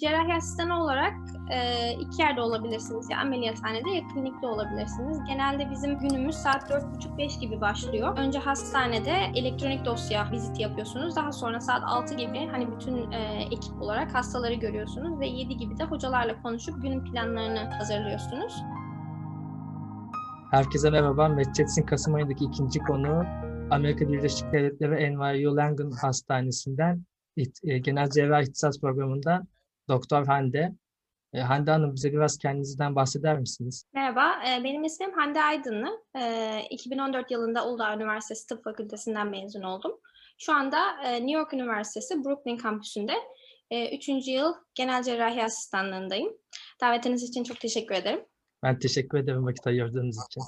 Cerrahi asistanı olarak e, iki yerde olabilirsiniz. Ya ameliyathanede ya klinikte olabilirsiniz. Genelde bizim günümüz saat 4.30-5 gibi başlıyor. Önce hastanede elektronik dosya viziti yapıyorsunuz. Daha sonra saat 6 gibi hani bütün e, ekip olarak hastaları görüyorsunuz ve 7 gibi de hocalarla konuşup günün planlarını hazırlıyorsunuz. Herkese merhaba. Medcets'in Kasım ayındaki ikinci konu Amerika Birleşik Devletleri NYU Langone Hastanesi'nden e, Genel Cerrahi İhtisas Programı'ndan Doktor Hande. E, Hande Hanım bize biraz kendinizden bahseder misiniz? Merhaba, e, benim ismim Hande Aydınlı. E, 2014 yılında Uludağ Üniversitesi Tıp Fakültesinden mezun oldum. Şu anda e, New York Üniversitesi Brooklyn kampüsünde 3. yıl genel cerrahi asistanlığındayım. Davetiniz için çok teşekkür ederim. Ben teşekkür ederim vakit ayırdığınız için.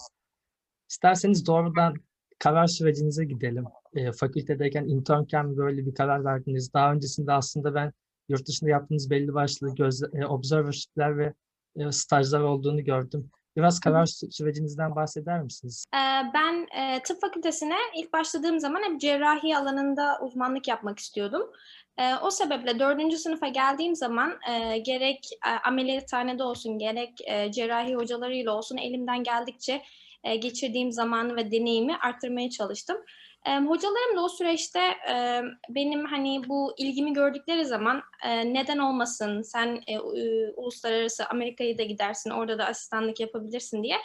İsterseniz doğrudan karar sürecinize gidelim. E, fakültedeyken internken böyle bir karar verdiniz. Daha öncesinde aslında ben yurt dışında yaptığınız belli başlı göz, e, observership'ler ve e, stajlar olduğunu gördüm. Biraz karar sürecinizden bahseder misiniz? Ben e, tıp fakültesine ilk başladığım zaman hep cerrahi alanında uzmanlık yapmak istiyordum. E, o sebeple dördüncü sınıfa geldiğim zaman e, gerek ameliyathanede olsun gerek cerrahi hocalarıyla olsun elimden geldikçe geçirdiğim zamanı ve deneyimi arttırmaya çalıştım. E, hocalarım da o süreçte e, benim hani bu ilgimi gördükleri zaman e, neden olmasın sen e, e, uluslararası Amerika'ya da gidersin orada da asistanlık yapabilirsin diye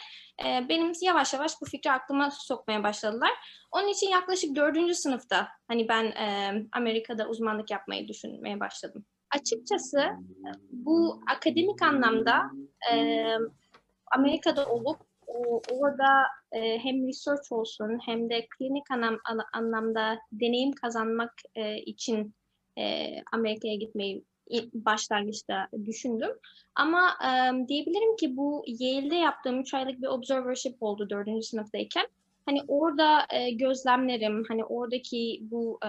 e, benim yavaş yavaş bu fikri aklıma sokmaya başladılar. Onun için yaklaşık dördüncü sınıfta hani ben e, Amerika'da uzmanlık yapmayı düşünmeye başladım. Açıkçası bu akademik anlamda e, Amerika'da olup orada e, hem research olsun hem de klinik anlam, anlamda deneyim kazanmak e, için e, Amerika'ya gitmeyi başlangıçta düşündüm. Ama e, diyebilirim ki bu Yale'de yaptığım 3 aylık bir observership oldu 4. sınıftayken. Hani orada e, gözlemlerim, hani oradaki bu e,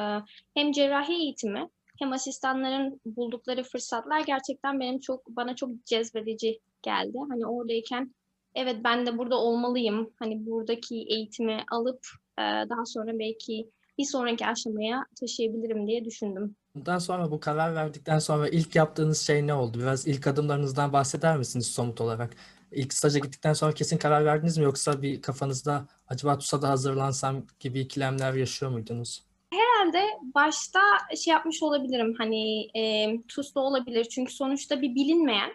hem cerrahi eğitimi hem asistanların buldukları fırsatlar gerçekten benim çok bana çok cezbedici geldi. Hani oradayken evet ben de burada olmalıyım. Hani buradaki eğitimi alıp e, daha sonra belki bir sonraki aşamaya taşıyabilirim diye düşündüm. Bundan sonra bu karar verdikten sonra ilk yaptığınız şey ne oldu? Biraz ilk adımlarınızdan bahseder misiniz somut olarak? İlk staja gittikten sonra kesin karar verdiniz mi yoksa bir kafanızda acaba TUS'a da hazırlansam gibi ikilemler yaşıyor muydunuz? Herhalde başta şey yapmış olabilirim hani e, TUS'ta olabilir çünkü sonuçta bir bilinmeyen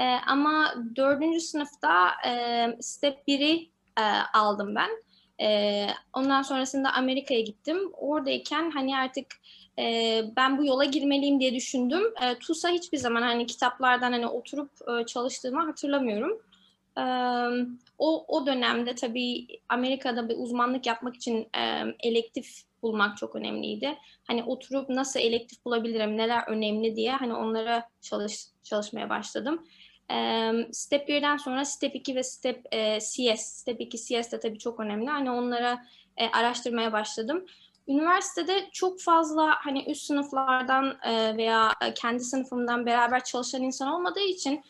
e, ama dördüncü sınıfta e, step 1'i e, aldım ben. E, ondan sonrasında Amerika'ya gittim. Oradayken hani artık e, ben bu yola girmeliyim diye düşündüm. E, TUS'a hiçbir zaman hani kitaplardan hani oturup e, çalıştığımı hatırlamıyorum. E, o, o dönemde tabii Amerika'da bir uzmanlık yapmak için e, elektif bulmak çok önemliydi. Hani oturup nasıl elektif bulabilirim, neler önemli diye hani onlara çalış, çalışmaya başladım. Step 1'den sonra Step 2 ve Step CS, Step 2 CS de tabii çok önemli. Hani onlara araştırmaya başladım. Üniversitede çok fazla hani üst sınıflardan veya kendi sınıfımdan beraber çalışan insan olmadığı için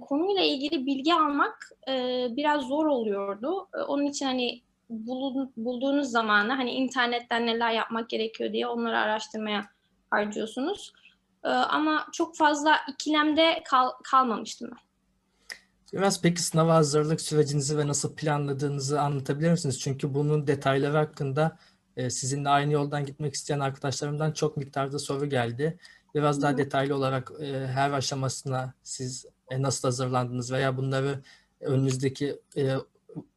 konuyla ilgili bilgi almak biraz zor oluyordu. Onun için hani bulduğunuz zamanı hani internetten neler yapmak gerekiyor diye onları araştırmaya harcıyorsunuz. Ee, ama çok fazla ikilemde kal, kalmamıştım ben. Biraz peki sınava hazırlık sürecinizi ve nasıl planladığınızı anlatabilir misiniz? Çünkü bunun detayları hakkında e, sizinle aynı yoldan gitmek isteyen arkadaşlarımdan çok miktarda soru geldi. Biraz daha detaylı olarak e, her aşamasına siz e, nasıl hazırlandınız veya bunları önünüzdeki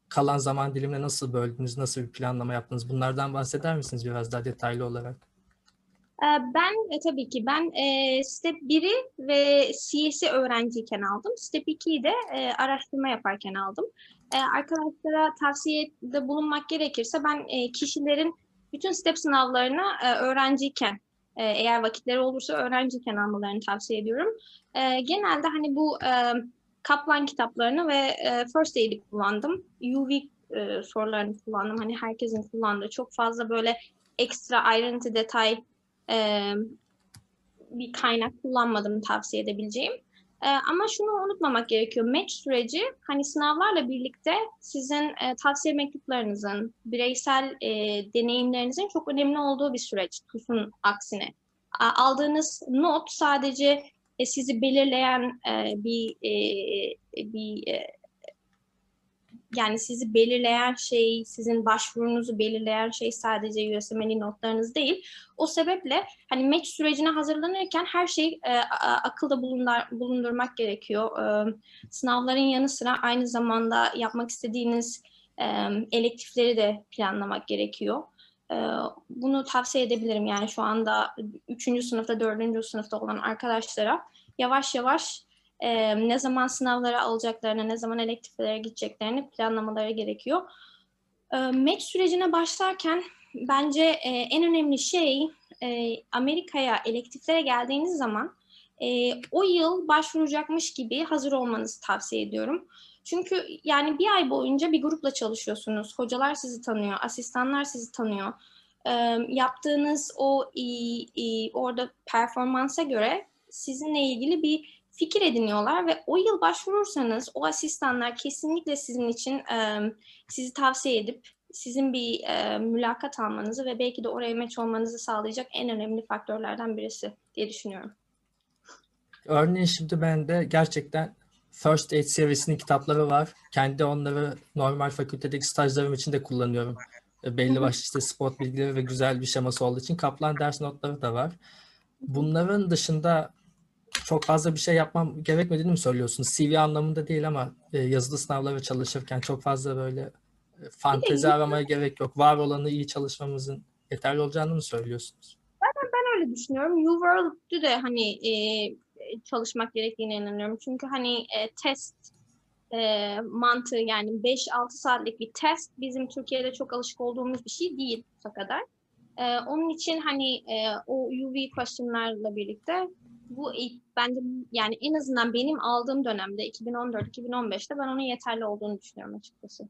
kalan zaman dilimine nasıl böldünüz, nasıl bir planlama yaptınız? Bunlardan bahseder misiniz biraz daha detaylı olarak? Ee, ben e, tabii ki ben e, Step 1'i ve CS'i öğrenciyken aldım. Step 2'yi de e, araştırma yaparken aldım. Arkadaşlara tavsiyede bulunmak gerekirse ben kişilerin bütün step sınavlarını öğrenciyken eğer vakitleri olursa öğrenciyken almalarını tavsiye ediyorum. Genelde hani bu Kaplan kitaplarını ve First Aid'i kullandım. UV sorularını kullandım. Hani herkesin kullandığı çok fazla böyle ekstra ayrıntı detay e, bir kaynak kullanmadım tavsiye edebileceğim. E, ama şunu unutmamak gerekiyor. Match süreci hani sınavlarla birlikte sizin e, tavsiye mektuplarınızın, bireysel e, deneyimlerinizin çok önemli olduğu bir süreç TUS'un aksine. Aldığınız not sadece e, sizi belirleyen e, bir e, bir e, yani sizi belirleyen şey, sizin başvurunuzu belirleyen şey sadece USMLE notlarınız değil. O sebeple hani match sürecine hazırlanırken her şeyi e, akılda bulundur, bulundurmak gerekiyor. E, sınavların yanı sıra aynı zamanda yapmak istediğiniz e, elektifleri de planlamak gerekiyor. E, bunu tavsiye edebilirim yani şu anda 3. sınıfta, 4. sınıfta olan arkadaşlara yavaş yavaş e, ne zaman sınavlara alacaklarını, ne zaman elektiflere gideceklerini planlamaları gerekiyor. E, match sürecine başlarken bence e, en önemli şey e, Amerika'ya elektiflere geldiğiniz zaman e, o yıl başvuracakmış gibi hazır olmanızı tavsiye ediyorum. Çünkü yani bir ay boyunca bir grupla çalışıyorsunuz. Hocalar sizi tanıyor, asistanlar sizi tanıyor. E, yaptığınız o e, e, orada performansa göre sizinle ilgili bir fikir ediniyorlar ve o yıl başvurursanız o asistanlar kesinlikle sizin için e, sizi tavsiye edip sizin bir e, mülakat almanızı ve belki de oraya meç olmanızı sağlayacak en önemli faktörlerden birisi diye düşünüyorum. Örneğin şimdi ben de gerçekten First Aid seviyesinin kitapları var. Kendi onları normal fakültedeki stajlarım için de kullanıyorum. Belli başlı işte spot bilgileri ve güzel bir şeması olduğu için Kaplan ders notları da var. Bunların dışında çok fazla bir şey yapmam gerekmediğini mi söylüyorsunuz? CV anlamında değil ama e, yazılı sınavlara çalışırken çok fazla böyle e, fantezi aramaya gerek yok. Var olanı iyi çalışmamızın yeterli olacağını mı söylüyorsunuz? Ben, ben öyle düşünüyorum. U-World'ü de hani e, çalışmak gerektiğine inanıyorum. Çünkü hani e, test e, mantığı yani 5-6 saatlik bir test bizim Türkiye'de çok alışık olduğumuz bir şey değil bu kadar. E, onun için hani e, o UV question'larla birlikte bu bence yani en azından benim aldığım dönemde 2014-2015'te ben onun yeterli olduğunu düşünüyorum açıkçası.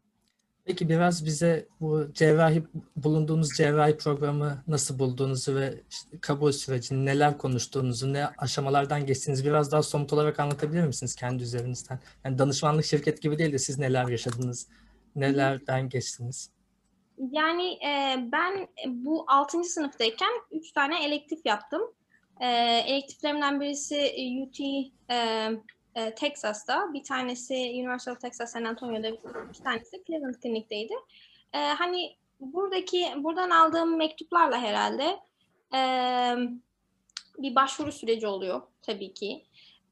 Peki biraz bize bu cerrahi bulunduğunuz cerrahi programı nasıl bulduğunuzu ve işte kabul sürecini neler konuştuğunuzu, ne aşamalardan geçtiğinizi biraz daha somut olarak anlatabilir misiniz kendi üzerinizden? Yani danışmanlık şirket gibi değil de siz neler yaşadınız, nelerden geçtiniz? Yani e, ben bu 6. sınıftayken 3 tane elektif yaptım. E, elektiflerimden birisi UT e, e, Texas'ta, bir tanesi University of Texas San Antonio'da, bir tanesi Cleveland Clinic'teydi. E, hani buradaki buradan aldığım mektuplarla herhalde e, bir başvuru süreci oluyor tabii ki.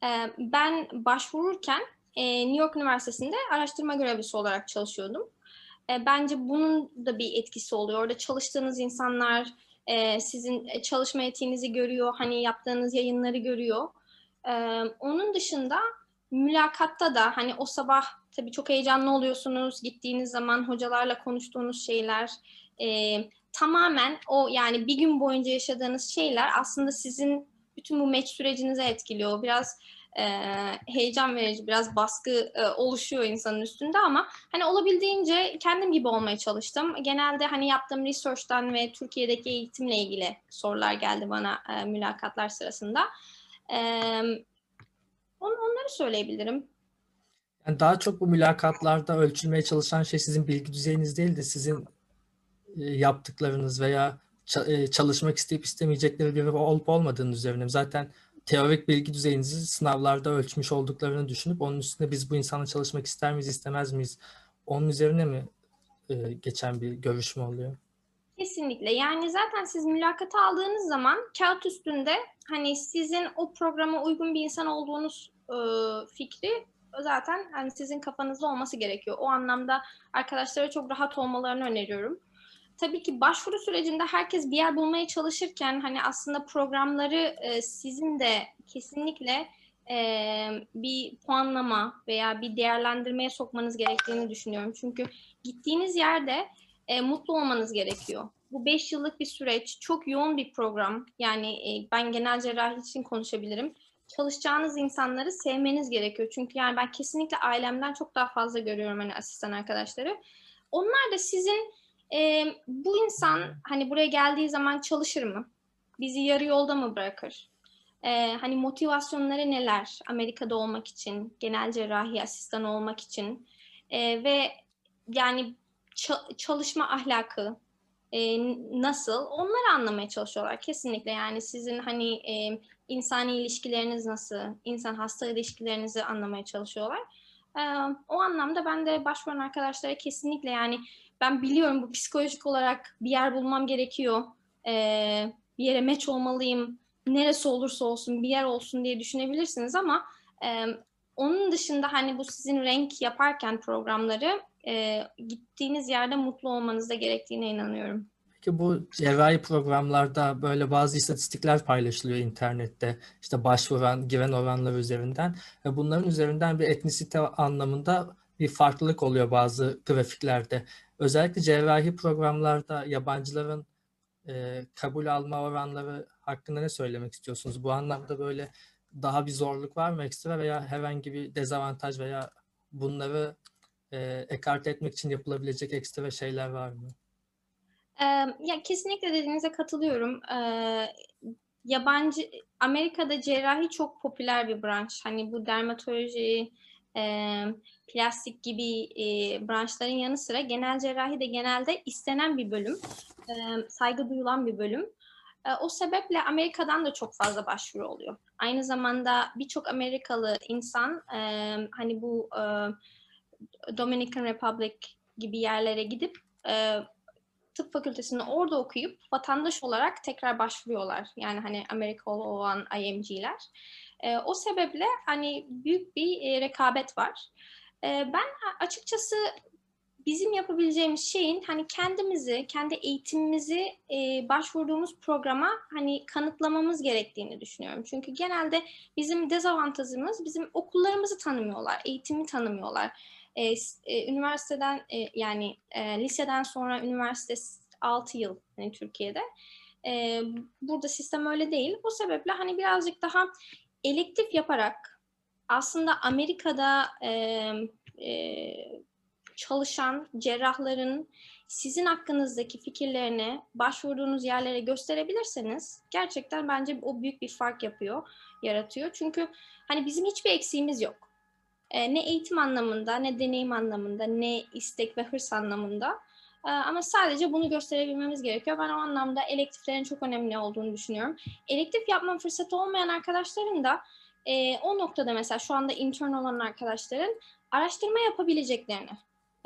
E, ben başvururken e, New York Üniversitesi'nde araştırma görevlisi olarak çalışıyordum. E, bence bunun da bir etkisi oluyor. Orada çalıştığınız insanlar e, sizin çalışma etiğinizi görüyor, hani yaptığınız yayınları görüyor. E, onun dışında mülakatta da hani o sabah tabii çok heyecanlı oluyorsunuz. Gittiğiniz zaman hocalarla konuştuğunuz şeyler e, tamamen o yani bir gün boyunca yaşadığınız şeyler aslında sizin bütün bu match sürecinize etkiliyor. Biraz e, heyecan verici, biraz baskı e, oluşuyor insanın üstünde ama hani olabildiğince kendim gibi olmaya çalıştım. Genelde hani yaptığım research'tan ve Türkiye'deki eğitimle ilgili sorular geldi bana e, mülakatlar sırasında. E, on, onları söyleyebilirim. Yani daha çok bu mülakatlarda ölçülmeye çalışan şey sizin bilgi düzeyiniz değil de sizin e, yaptıklarınız veya e, çalışmak isteyip istemeyecekleri biri olup olmadığının üzerine. Zaten teorik bilgi düzeyinizi sınavlarda ölçmüş olduklarını düşünüp onun üstünde biz bu insanla çalışmak ister miyiz istemez miyiz? Onun üzerine mi e, geçen bir görüşme oluyor? Kesinlikle. Yani zaten siz mülakata aldığınız zaman kağıt üstünde hani sizin o programa uygun bir insan olduğunuz e, fikri zaten hani sizin kafanızda olması gerekiyor. O anlamda arkadaşlara çok rahat olmalarını öneriyorum tabii ki başvuru sürecinde herkes bir yer bulmaya çalışırken hani aslında programları e, sizin de kesinlikle e, bir puanlama veya bir değerlendirmeye sokmanız gerektiğini düşünüyorum. Çünkü gittiğiniz yerde e, mutlu olmanız gerekiyor. Bu beş yıllık bir süreç, çok yoğun bir program. Yani e, ben genel cerrahi için konuşabilirim. Çalışacağınız insanları sevmeniz gerekiyor. Çünkü yani ben kesinlikle ailemden çok daha fazla görüyorum hani asistan arkadaşları. Onlar da sizin e, bu insan hani buraya geldiği zaman çalışır mı? Bizi yarı yolda mı bırakır? E, hani motivasyonları neler? Amerika'da olmak için, genel cerrahi asistan olmak için e, ve yani çalışma ahlakı e, nasıl? Onları anlamaya çalışıyorlar kesinlikle. Yani sizin hani e, insani ilişkileriniz nasıl, insan hasta ilişkilerinizi anlamaya çalışıyorlar. Ee, o anlamda ben de başvuran arkadaşlara kesinlikle yani ben biliyorum bu psikolojik olarak bir yer bulmam gerekiyor. Ee, bir yere meç olmalıyım. Neresi olursa olsun bir yer olsun diye düşünebilirsiniz ama e, onun dışında hani bu sizin renk yaparken programları e, gittiğiniz yerde mutlu olmanız da gerektiğine inanıyorum. Peki bu cerrahi programlarda böyle bazı istatistikler paylaşılıyor internette. İşte başvuran, giren oranlar üzerinden ve bunların üzerinden bir etnisite anlamında bir farklılık oluyor bazı grafiklerde. Özellikle cerrahi programlarda yabancıların e, kabul alma oranları hakkında ne söylemek istiyorsunuz? Bu anlamda böyle daha bir zorluk var mı ekstra veya herhangi bir dezavantaj veya bunları e, ekarte etmek için yapılabilecek ekstra şeyler var mı? Ee, ya kesinlikle dediğinize katılıyorum. Ee, yabancı Amerika'da cerrahi çok popüler bir branş. Hani bu dermatoloji, e, plastik gibi e, branşların yanı sıra genel cerrahi de genelde istenen bir bölüm, e, saygı duyulan bir bölüm. E, o sebeple Amerika'dan da çok fazla başvuru oluyor. Aynı zamanda birçok Amerikalı insan e, hani bu e, Dominican Republic gibi yerlere gidip e, tıp fakültesini orada okuyup vatandaş olarak tekrar başvuruyorlar. Yani hani Amerikalı olan IMG'ler. E, o sebeple hani büyük bir e, rekabet var. E, ben açıkçası bizim yapabileceğimiz şeyin hani kendimizi, kendi eğitimimizi e, başvurduğumuz programa hani kanıtlamamız gerektiğini düşünüyorum. Çünkü genelde bizim dezavantajımız bizim okullarımızı tanımıyorlar, eğitimi tanımıyorlar. E, e, üniversiteden e, yani e, liseden sonra üniversite 6 yıl hani Türkiye'de. E, burada sistem öyle değil. Bu sebeple hani birazcık daha elektif yaparak aslında Amerika'da e, e, çalışan cerrahların sizin hakkınızdaki fikirlerini başvurduğunuz yerlere gösterebilirseniz gerçekten bence o büyük bir fark yapıyor, yaratıyor. Çünkü hani bizim hiçbir eksiğimiz yok. E, ne eğitim anlamında, ne deneyim anlamında, ne istek ve hırs anlamında. E, ama sadece bunu gösterebilmemiz gerekiyor. Ben o anlamda elektiflerin çok önemli olduğunu düşünüyorum. Elektif yapma fırsatı olmayan arkadaşların da e, o noktada mesela şu anda intern olan arkadaşların araştırma yapabileceklerini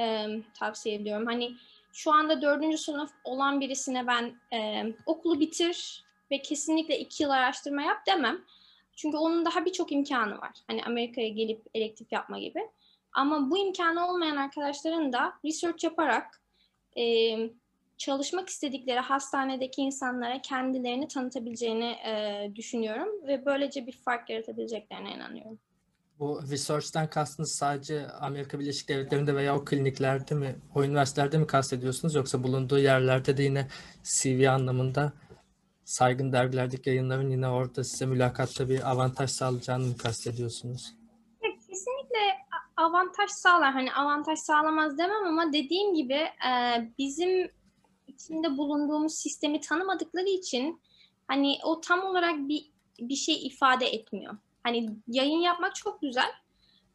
e, tavsiye ediyorum. Hani şu anda dördüncü sınıf olan birisine ben e, okulu bitir ve kesinlikle iki yıl araştırma yap demem. Çünkü onun daha birçok imkanı var. Hani Amerika'ya gelip elektif yapma gibi. Ama bu imkanı olmayan arkadaşların da research yaparak e, çalışmak istedikleri hastanedeki insanlara kendilerini tanıtabileceğini e, düşünüyorum ve böylece bir fark yaratabileceklerine inanıyorum. Bu research'ten kastınız sadece Amerika Birleşik Devletleri'nde veya o kliniklerde mi, o üniversitelerde mi kastediyorsunuz yoksa bulunduğu yerlerde de yine CV anlamında saygın dergilerdeki yayınların yine orada size mülakatta bir avantaj sağlayacağını mı kastediyorsunuz? Avantaj sağlar. Hani avantaj sağlamaz demem ama dediğim gibi e, bizim içinde bulunduğumuz sistemi tanımadıkları için hani o tam olarak bir bir şey ifade etmiyor. Hani yayın yapmak çok güzel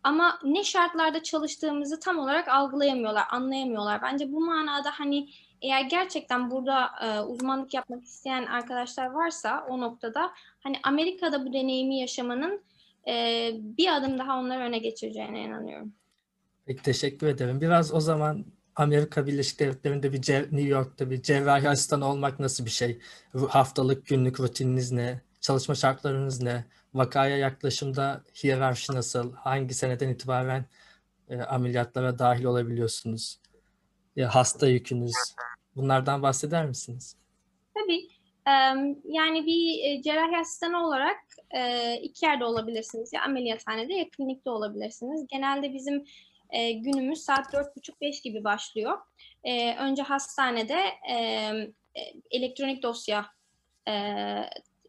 ama ne şartlarda çalıştığımızı tam olarak algılayamıyorlar, anlayamıyorlar. Bence bu manada hani eğer gerçekten burada e, uzmanlık yapmak isteyen arkadaşlar varsa o noktada hani Amerika'da bu deneyimi yaşamanın e, bir adım daha onları öne geçireceğine inanıyorum. Peki teşekkür ederim. Biraz o zaman Amerika Birleşik Devletleri'nde bir New York'ta bir cerrahi asistan olmak nasıl bir şey? Haftalık günlük rutininiz ne? Çalışma şartlarınız ne? Vakaya yaklaşımda hiyerarşi nasıl? Hangi seneden itibaren e, ameliyatlara dahil olabiliyorsunuz? Ya hasta yükünüz. Bunlardan bahseder misiniz? Tabii. Yani bir cerrahi asistanı olarak iki yerde olabilirsiniz. Ya ameliyathanede ya klinikte olabilirsiniz. Genelde bizim günümüz saat 4.30-5 gibi başlıyor. Önce hastanede elektronik dosya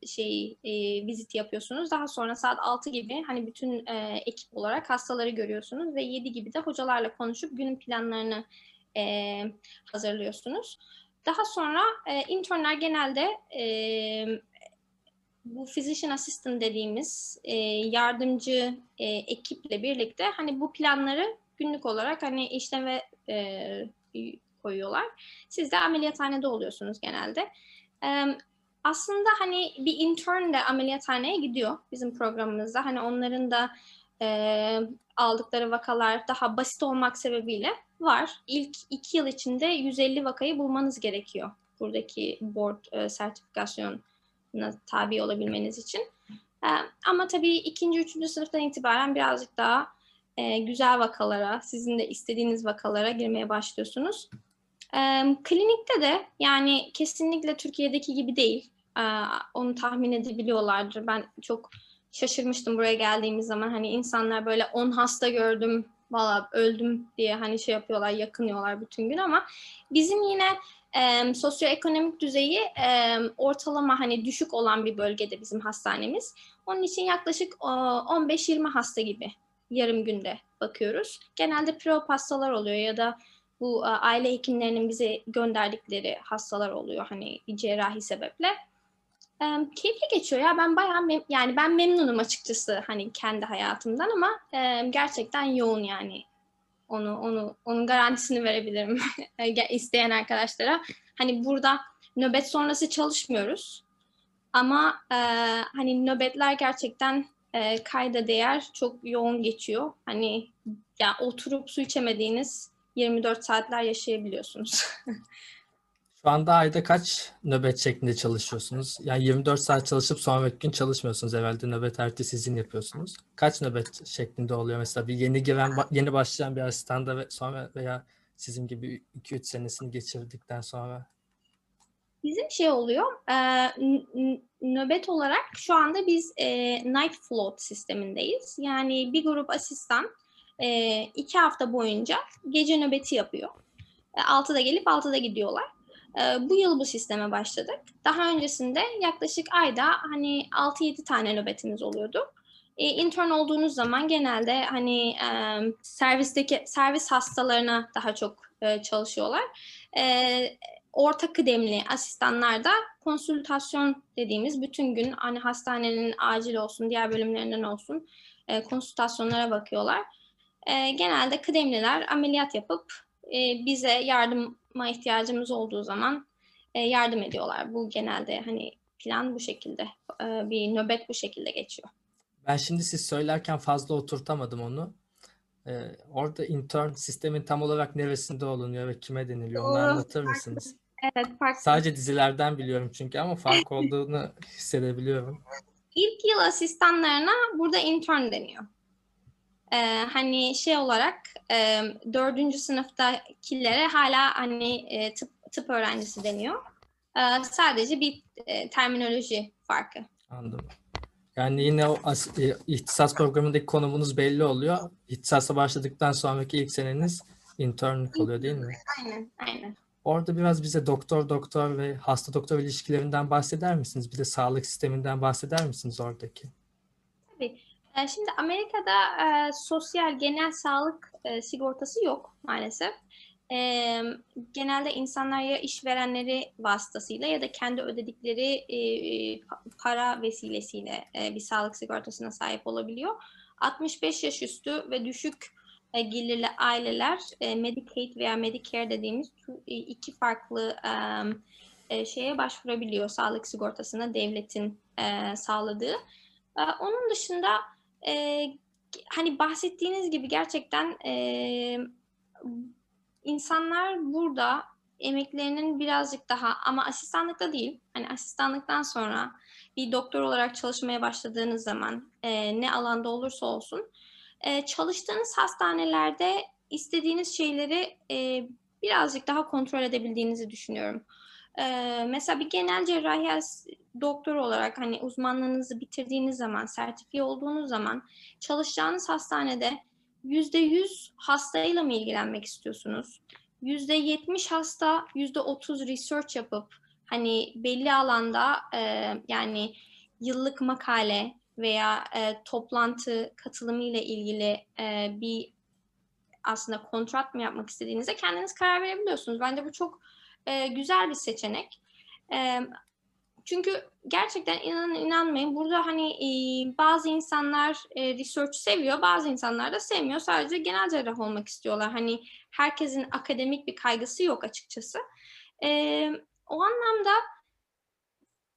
şey vizit yapıyorsunuz. Daha sonra saat 6 gibi hani bütün ekip olarak hastaları görüyorsunuz ve 7 gibi de hocalarla konuşup günün planlarını e, hazırlıyorsunuz. Daha sonra e, internler genelde e, bu physician assistant dediğimiz e, yardımcı e, ekiple birlikte hani bu planları günlük olarak hani işleme e, koyuyorlar. Siz de ameliyathanede oluyorsunuz genelde. E, aslında hani bir intern de ameliyathaneye gidiyor bizim programımızda. Hani onların da e, aldıkları vakalar daha basit olmak sebebiyle var. İlk iki yıl içinde 150 vakayı bulmanız gerekiyor. Buradaki board e, sertifikasyonuna tabi olabilmeniz için. E, ama tabii ikinci, üçüncü sınıftan itibaren birazcık daha e, güzel vakalara, sizin de istediğiniz vakalara girmeye başlıyorsunuz. E, klinikte de yani kesinlikle Türkiye'deki gibi değil. E, onu tahmin edebiliyorlardır. Ben çok şaşırmıştım buraya geldiğimiz zaman. Hani insanlar böyle 10 hasta gördüm, valla öldüm diye hani şey yapıyorlar, yakınıyorlar bütün gün ama bizim yine e, sosyoekonomik düzeyi e, ortalama hani düşük olan bir bölgede bizim hastanemiz. Onun için yaklaşık e, 15-20 hasta gibi yarım günde bakıyoruz. Genelde prop hastalar oluyor ya da bu e, aile hekimlerinin bize gönderdikleri hastalar oluyor hani cerrahi sebeple. E, keyifli geçiyor ya ben bayağı mem- yani ben memnunum açıkçası hani kendi hayatımdan ama e, gerçekten yoğun yani onu onu onun garantisini verebilirim isteyen arkadaşlara. Hani burada nöbet sonrası çalışmıyoruz ama e, hani nöbetler gerçekten e, kayda değer çok yoğun geçiyor. Hani ya oturup su içemediğiniz 24 saatler yaşayabiliyorsunuz. Şu anda ayda kaç nöbet şeklinde çalışıyorsunuz? Yani 24 saat çalışıp sonraki gün çalışmıyorsunuz herhalde. Nöbet ertesi izin yapıyorsunuz. Kaç nöbet şeklinde oluyor mesela? Bir yeni giren, yeni başlayan bir asistanda ve sonra veya sizin gibi 2-3 senesini geçirdikten sonra Bizim şey oluyor, e, nöbet olarak şu anda biz e, night float sistemindeyiz. Yani bir grup asistan e, iki hafta boyunca gece nöbeti yapıyor. E, 6'da gelip 6'da gidiyorlar. E, bu yıl bu sisteme başladık. Daha öncesinde yaklaşık ayda hani 6-7 tane nöbetimiz oluyordu. E, intern olduğunuz zaman genelde hani e, servisteki servis hastalarına daha çok e, çalışıyorlar. E, orta kıdemli asistanlar da konsültasyon dediğimiz bütün gün hani hastanenin acil olsun, diğer bölümlerinden olsun e, konsültasyonlara bakıyorlar. E, genelde kıdemliler ameliyat yapıp e, bize yardıma ihtiyacımız olduğu zaman e, yardım ediyorlar. Bu genelde hani plan bu şekilde, e, bir nöbet bu şekilde geçiyor. Ben şimdi siz söylerken fazla oturtamadım onu. Ee, orada intern sistemin tam olarak neresinde olunuyor ve kime deniliyor? Onu anlatır mısınız? Evet, farklı. Sadece dizilerden biliyorum çünkü ama fark olduğunu hissedebiliyorum. İlk yıl asistanlarına burada intern deniyor. Ee, hani şey olarak e, dördüncü sınıftakilere hala hani e, tıp, tıp öğrencisi deniyor. Ee, sadece bir e, terminoloji farkı. Anladım. Yani yine o as- e, ihtisas programındaki konumunuz belli oluyor. İhtisasa başladıktan sonraki ilk seneniz internlik oluyor değil mi? Aynen, aynen. Orada biraz bize doktor doktor ve hasta doktor ilişkilerinden bahseder misiniz? Bir de sağlık sisteminden bahseder misiniz oradaki? Ee, Şimdi Amerika'da e, sosyal genel sağlık e, sigortası yok maalesef. E, genelde insanlar ya işverenleri vasıtasıyla ya da kendi ödedikleri e, pa- para vesilesiyle e, bir sağlık sigortasına sahip olabiliyor. 65 yaş üstü ve düşük e, gelirli aileler e, Medicaid veya Medicare dediğimiz e, iki farklı e, e, şeye başvurabiliyor sağlık sigortasına devletin e, sağladığı. E, onun dışında e, hani bahsettiğiniz gibi gerçekten e, insanlar burada emeklerinin birazcık daha ama asistanlıkta değil hani asistanlıktan sonra bir doktor olarak çalışmaya başladığınız zaman e, ne alanda olursa olsun e, çalıştığınız hastanelerde istediğiniz şeyleri e, birazcık daha kontrol edebildiğinizi düşünüyorum. E, mesela bir genel cerrahi doktor olarak hani uzmanlığınızı bitirdiğiniz zaman, sertifiye olduğunuz zaman çalışacağınız hastanede yüzde yüz hastayla mı ilgilenmek istiyorsunuz? Yüzde yetmiş hasta, yüzde otuz research yapıp hani belli alanda e, yani yıllık makale veya e, toplantı katılımı ile ilgili e, bir aslında kontrat mı yapmak istediğinizde kendiniz karar verebiliyorsunuz. Bence bu çok e, güzel bir seçenek. E, çünkü gerçekten inanın inanmayın burada hani e, bazı insanlar e, research seviyor, bazı insanlar da sevmiyor. Sadece genel cerrah olmak istiyorlar. Hani herkesin akademik bir kaygısı yok açıkçası. E, o anlamda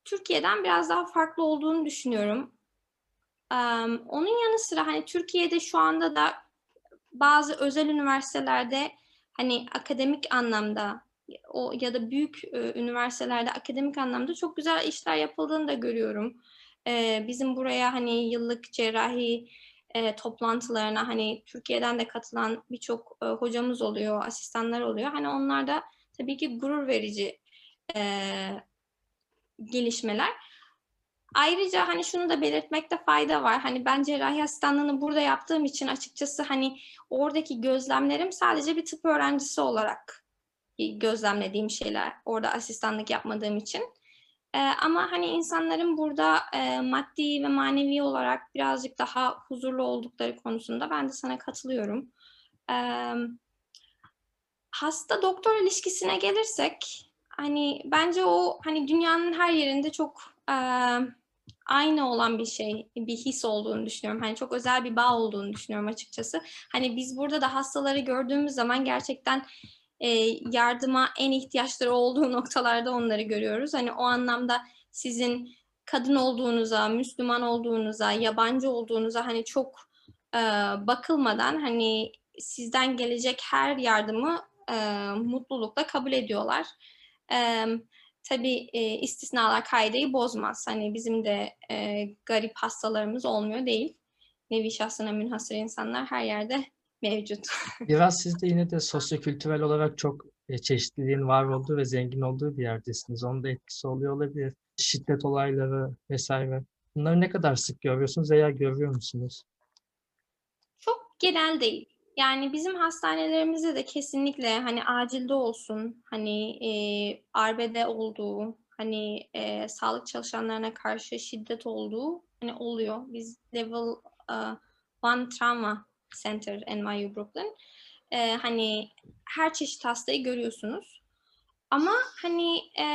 Türkiye'den biraz daha farklı olduğunu düşünüyorum. Em, onun yanı sıra hani Türkiye'de şu anda da bazı özel üniversitelerde hani akademik anlamda o ya da büyük e, üniversitelerde akademik anlamda çok güzel işler yapıldığını da görüyorum. E, bizim buraya hani yıllık cerrahi e, toplantılarına hani Türkiye'den de katılan birçok e, hocamız oluyor, asistanlar oluyor. Hani onlar da tabii ki gurur verici e, gelişmeler. Ayrıca hani şunu da belirtmekte fayda var. Hani ben cerrahi asistanlığını burada yaptığım için açıkçası hani oradaki gözlemlerim sadece bir tıp öğrencisi olarak gözlemlediğim şeyler. Orada asistanlık yapmadığım için. Ee, ama hani insanların burada e, maddi ve manevi olarak birazcık daha huzurlu oldukları konusunda ben de sana katılıyorum. Ee, hasta doktor ilişkisine gelirsek hani bence o hani dünyanın her yerinde çok e, aynı olan bir şey, bir his olduğunu düşünüyorum. Hani çok özel bir bağ olduğunu düşünüyorum açıkçası. Hani biz burada da hastaları gördüğümüz zaman gerçekten e, yardıma en ihtiyaçları olduğu noktalarda onları görüyoruz. Hani o anlamda sizin kadın olduğunuza, Müslüman olduğunuza, yabancı olduğunuza hani çok e, bakılmadan hani sizden gelecek her yardımı e, mutlulukla kabul ediyorlar. E, tabii e, istisnalar kaideyi bozmaz. Hani bizim de e, garip hastalarımız olmuyor değil. Nevi şahsına münhasır insanlar her yerde mevcut. Biraz siz de yine de sosyokültürel olarak çok e, çeşitliliğin var olduğu ve zengin olduğu bir yerdesiniz. Onun da etkisi oluyor olabilir. Şiddet olayları vesaire. Bunları ne kadar sık görüyorsunuz veya görüyor musunuz? Çok genel değil. Yani bizim hastanelerimizde de kesinlikle hani acilde olsun, hani e, arbede olduğu, hani e, sağlık çalışanlarına karşı şiddet olduğu hani oluyor. Biz level 1 trauma center NYU Brooklyn. E, hani her çeşit hastayı görüyorsunuz. Ama hani e,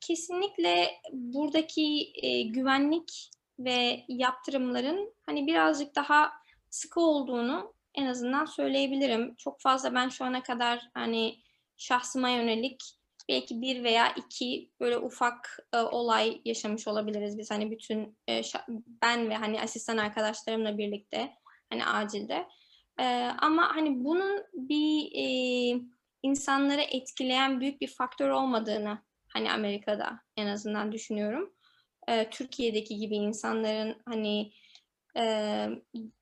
kesinlikle buradaki e, güvenlik ve yaptırımların hani birazcık daha sıkı olduğunu en azından söyleyebilirim. Çok fazla ben şu ana kadar hani şahsıma yönelik belki bir veya iki böyle ufak e, olay yaşamış olabiliriz biz hani bütün e, ben ve hani asistan arkadaşlarımla birlikte hani acilde. E, ama hani bunun bir e, insanları etkileyen büyük bir faktör olmadığını hani Amerika'da en azından düşünüyorum. E, Türkiye'deki gibi insanların hani e,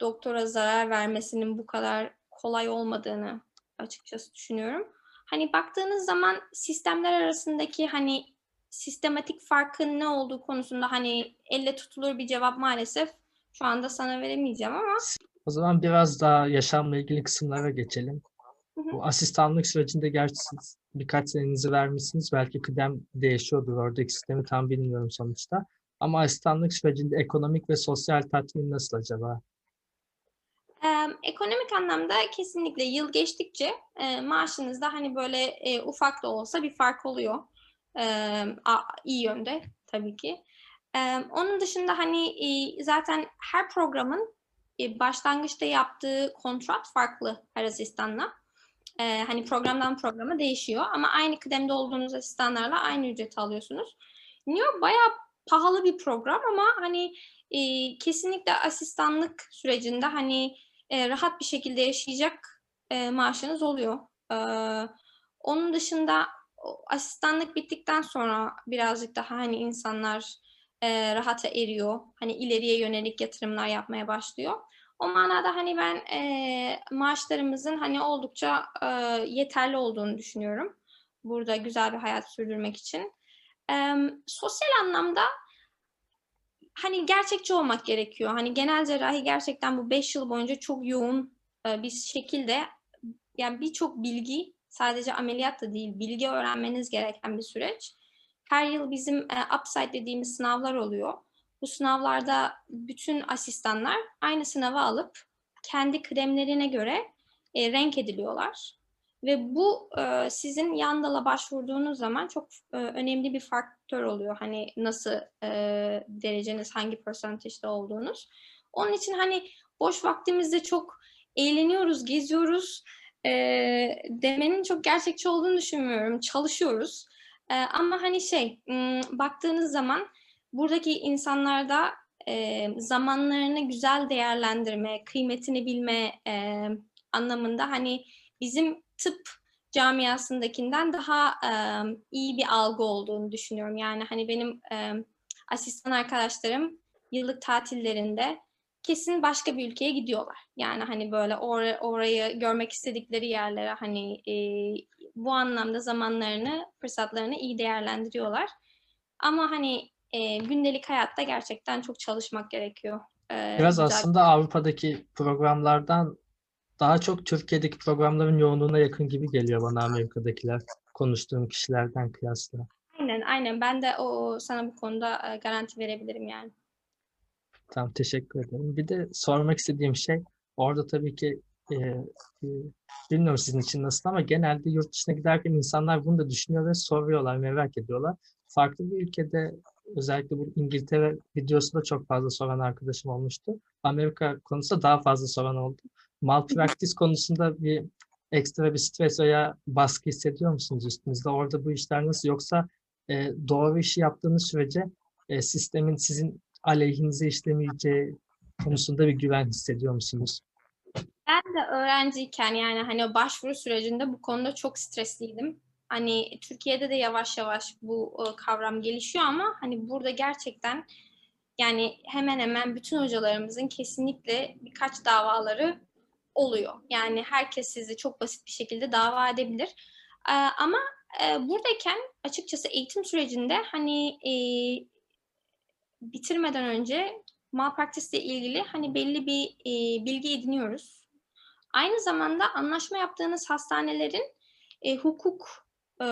doktora zarar vermesinin bu kadar kolay olmadığını açıkçası düşünüyorum. Hani baktığınız zaman sistemler arasındaki hani sistematik farkın ne olduğu konusunda hani elle tutulur bir cevap maalesef şu anda sana veremeyeceğim ama. O zaman biraz daha yaşamla ilgili kısımlara geçelim. Hı hı. Bu asistanlık sürecinde gerçi siz birkaç senenizi vermişsiniz. Belki kıdem değişiyordur. Oradaki sistemi tam bilmiyorum sonuçta. Ama asistanlık sürecinde ekonomik ve sosyal tatmin nasıl acaba? Ee, ekonomik anlamda kesinlikle yıl geçtikçe e, maaşınızda hani böyle e, ufak da olsa bir fark oluyor. E, a, iyi yönde tabii ki. E, onun dışında hani e, zaten her programın e, başlangıçta yaptığı kontrat farklı her asistanla. E, hani programdan programa değişiyor ama aynı kıdemde olduğunuz asistanlarla aynı ücreti alıyorsunuz. York bayağı pahalı bir program ama hani e, kesinlikle asistanlık sürecinde hani e, rahat bir şekilde yaşayacak e, maaşınız oluyor. E, onun dışında asistanlık bittikten sonra birazcık daha hani insanlar e, rahata eriyor. Hani ileriye yönelik yatırımlar yapmaya başlıyor. O manada hani ben e, maaşlarımızın hani oldukça e, yeterli olduğunu düşünüyorum. Burada güzel bir hayat sürdürmek için. E, sosyal anlamda hani gerçekçi olmak gerekiyor. Hani genel cerrahi gerçekten bu 5 yıl boyunca çok yoğun e, bir şekilde yani birçok bilgi sadece ameliyat da değil bilgi öğrenmeniz gereken bir süreç. Her yıl bizim e, upside dediğimiz sınavlar oluyor. Bu sınavlarda bütün asistanlar aynı sınavı alıp kendi kıdemlerine göre e, renk ediliyorlar. Ve bu e, sizin Yandal'a başvurduğunuz zaman çok e, önemli bir faktör oluyor. Hani nasıl e, dereceniz, hangi percentage'de olduğunuz. Onun için hani boş vaktimizde çok eğleniyoruz, geziyoruz e, demenin çok gerçekçi olduğunu düşünmüyorum. Çalışıyoruz. Ee, ama hani şey, ım, baktığınız zaman buradaki insanlarda e, zamanlarını güzel değerlendirme, kıymetini bilme e, anlamında hani bizim tıp camiasındakinden daha e, iyi bir algı olduğunu düşünüyorum. Yani hani benim e, asistan arkadaşlarım yıllık tatillerinde kesin başka bir ülkeye gidiyorlar. Yani hani böyle or- orayı görmek istedikleri yerlere hani e, bu anlamda zamanlarını, fırsatlarını iyi değerlendiriyorlar. Ama hani e, gündelik hayatta gerçekten çok çalışmak gerekiyor. E, Biraz güzel- aslında Avrupa'daki programlardan daha çok Türkiye'deki programların yoğunluğuna yakın gibi geliyor bana Amerika'dakiler konuştuğum kişilerden kıyasla. Aynen, aynen. Ben de o sana bu konuda e, garanti verebilirim yani. Tamam, teşekkür ederim. Bir de sormak istediğim şey, orada tabii ki e, e, bilmiyorum sizin için nasıl ama genelde yurt dışına giderken insanlar bunu da düşünüyor ve soruyorlar, merak ediyorlar. Farklı bir ülkede özellikle bu İngiltere videosunda çok fazla soran arkadaşım olmuştu. Amerika konusunda daha fazla soran oldu. Malpractice konusunda bir ekstra bir stres veya baskı hissediyor musunuz üstünüzde? Orada bu işler nasıl? Yoksa e, doğru işi yaptığınız sürece e, sistemin sizin aleyhinize işlemeyeceği konusunda bir güven hissediyor musunuz? Ben de öğrenciyken yani hani başvuru sürecinde bu konuda çok stresliydim. Hani Türkiye'de de yavaş yavaş bu kavram gelişiyor ama hani burada gerçekten yani hemen hemen bütün hocalarımızın kesinlikle birkaç davaları oluyor. Yani herkes sizi çok basit bir şekilde dava edebilir. Ee, ama e, buradayken açıkçası eğitim sürecinde hani e, bitirmeden önce malpractice ile ilgili hani belli bir e, bilgi ediniyoruz. Aynı zamanda anlaşma yaptığınız hastanelerin e, hukuk e,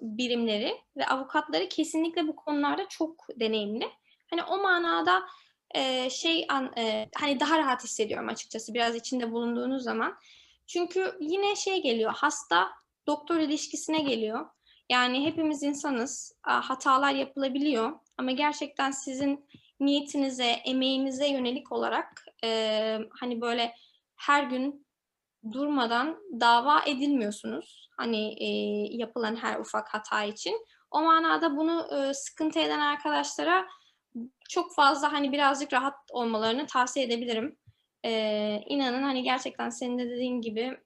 birimleri ve avukatları kesinlikle bu konularda çok deneyimli. Hani o manada e, şey an, e, hani daha rahat hissediyorum açıkçası biraz içinde bulunduğunuz zaman. Çünkü yine şey geliyor hasta doktor ilişkisine geliyor. Yani hepimiz insanız. Hatalar yapılabiliyor. Ama gerçekten sizin niyetinize, emeğinize yönelik olarak e, hani böyle her gün durmadan dava edilmiyorsunuz. Hani e, yapılan her ufak hata için. O manada bunu e, sıkıntı eden arkadaşlara çok fazla hani birazcık rahat olmalarını tavsiye edebilirim. E, inanın hani gerçekten senin de dediğin gibi